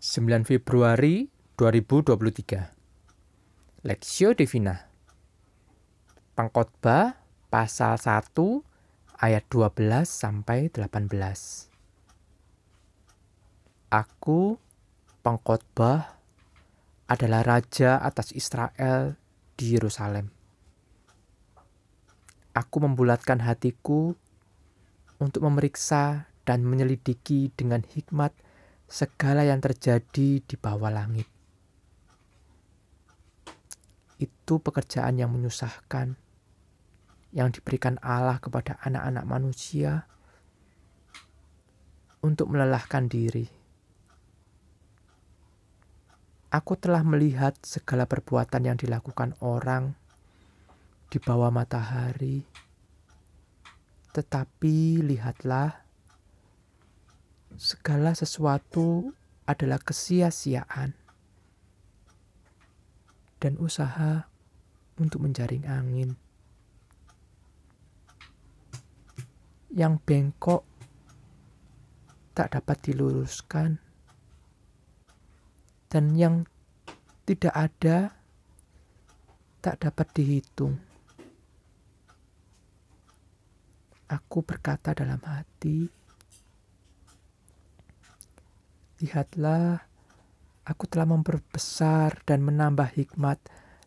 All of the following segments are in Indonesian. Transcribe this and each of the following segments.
9 Februari 2023 Lexio Divina Pengkhotbah pasal 1 ayat 12 sampai 18 Aku pengkhotbah adalah raja atas Israel di Yerusalem. Aku membulatkan hatiku untuk memeriksa dan menyelidiki dengan hikmat segala yang terjadi di bawah langit. Itu pekerjaan yang menyusahkan, yang diberikan Allah kepada anak-anak manusia untuk melelahkan diri. Aku telah melihat segala perbuatan yang dilakukan orang di bawah matahari, tetapi lihatlah segala sesuatu adalah kesia-siaan dan usaha untuk menjaring angin. Yang bengkok tak dapat diluruskan dan yang tidak ada tak dapat dihitung. Aku berkata dalam hati, Lihatlah, aku telah memperbesar dan menambah hikmat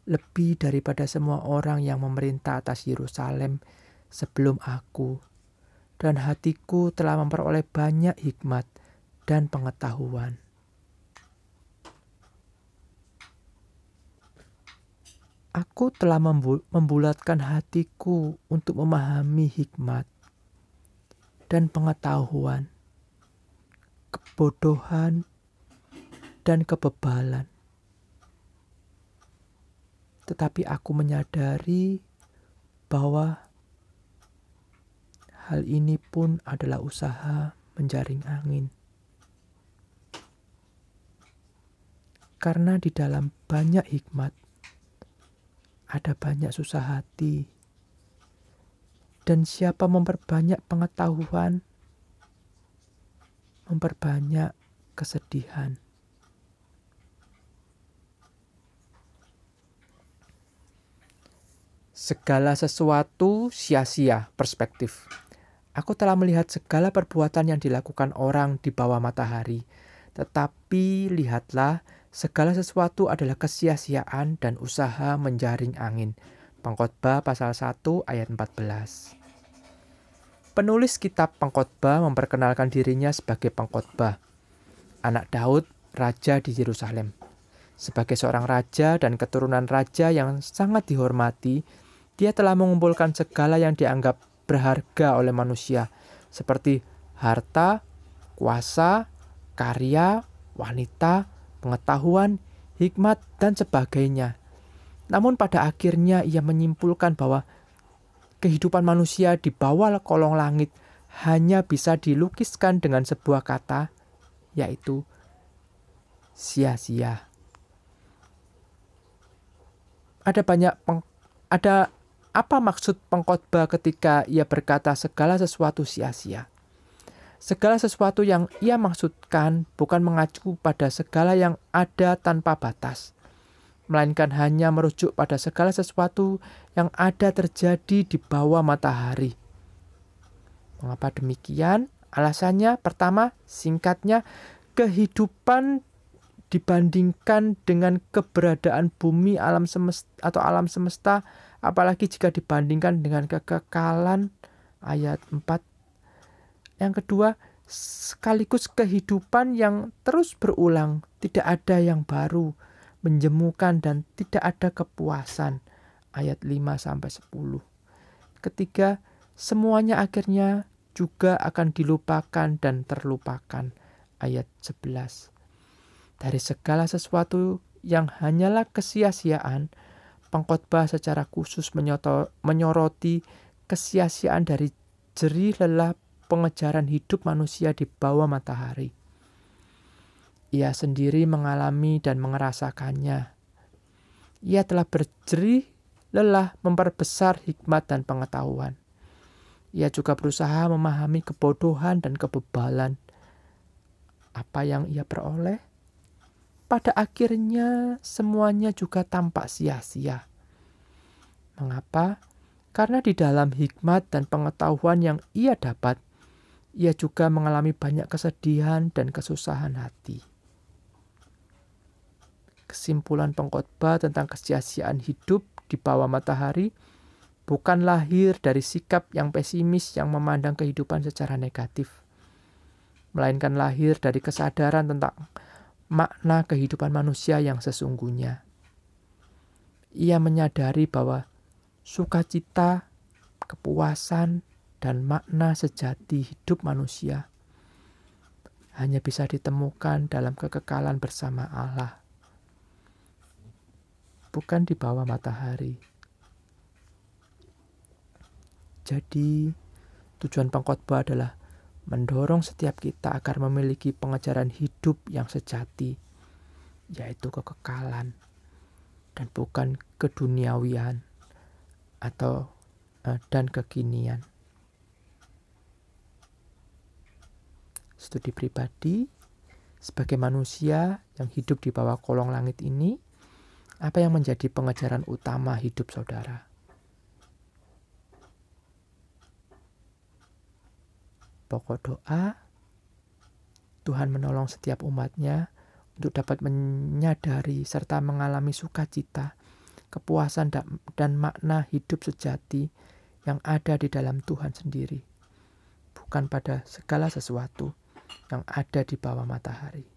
lebih daripada semua orang yang memerintah atas Yerusalem sebelum aku, dan hatiku telah memperoleh banyak hikmat dan pengetahuan. Aku telah membulatkan hatiku untuk memahami hikmat dan pengetahuan kebodohan, dan kebebalan. Tetapi aku menyadari bahwa hal ini pun adalah usaha menjaring angin. Karena di dalam banyak hikmat ada banyak susah hati. Dan siapa memperbanyak pengetahuan, memperbanyak kesedihan. Segala sesuatu sia-sia perspektif. Aku telah melihat segala perbuatan yang dilakukan orang di bawah matahari. Tetapi lihatlah, segala sesuatu adalah kesia-siaan dan usaha menjaring angin. Pengkhotbah pasal 1 ayat 14. Penulis kitab pengkhotbah memperkenalkan dirinya sebagai pengkhotbah, anak Daud, raja di Yerusalem. Sebagai seorang raja dan keturunan raja yang sangat dihormati, dia telah mengumpulkan segala yang dianggap berharga oleh manusia, seperti harta, kuasa, karya, wanita, pengetahuan, hikmat, dan sebagainya. Namun, pada akhirnya ia menyimpulkan bahwa kehidupan manusia di bawah kolong langit hanya bisa dilukiskan dengan sebuah kata, yaitu sia-sia. Ada banyak peng, ada apa maksud pengkhotbah ketika ia berkata segala sesuatu sia-sia? Segala sesuatu yang ia maksudkan bukan mengacu pada segala yang ada tanpa batas, melainkan hanya merujuk pada segala sesuatu yang ada terjadi di bawah matahari. Mengapa demikian? Alasannya pertama, singkatnya, kehidupan dibandingkan dengan keberadaan bumi alam semesta atau alam semesta apalagi jika dibandingkan dengan kekekalan ayat 4 yang kedua sekaligus kehidupan yang terus berulang tidak ada yang baru menjemukan dan tidak ada kepuasan. Ayat 5 sampai 10. Ketiga, semuanya akhirnya juga akan dilupakan dan terlupakan. Ayat 11. Dari segala sesuatu yang hanyalah kesia-siaan, pengkhotbah secara khusus menyoroti kesia-siaan dari jerih lelah pengejaran hidup manusia di bawah matahari. Ia sendiri mengalami dan merasakannya. Ia telah berjerih lelah memperbesar hikmat dan pengetahuan. Ia juga berusaha memahami kebodohan dan kebebalan. Apa yang ia peroleh? pada akhirnya semuanya juga tampak sia-sia. Mengapa? Karena di dalam hikmat dan pengetahuan yang ia dapat, ia juga mengalami banyak kesedihan dan kesusahan hati. Kesimpulan pengkhotbah tentang kesia-siaan hidup di bawah matahari bukan lahir dari sikap yang pesimis yang memandang kehidupan secara negatif, melainkan lahir dari kesadaran tentang makna kehidupan manusia yang sesungguhnya. Ia menyadari bahwa sukacita, kepuasan, dan makna sejati hidup manusia hanya bisa ditemukan dalam kekekalan bersama Allah, bukan di bawah matahari. Jadi, tujuan pengkhotbah adalah mendorong setiap kita agar memiliki pengejaran hidup yang sejati, yaitu kekekalan, dan bukan keduniawian atau uh, dan kekinian. Studi pribadi sebagai manusia yang hidup di bawah kolong langit ini, apa yang menjadi pengejaran utama hidup saudara? Pokok doa, Tuhan menolong setiap umatnya untuk dapat menyadari serta mengalami sukacita kepuasan dan makna hidup sejati yang ada di dalam Tuhan sendiri, bukan pada segala sesuatu yang ada di bawah matahari.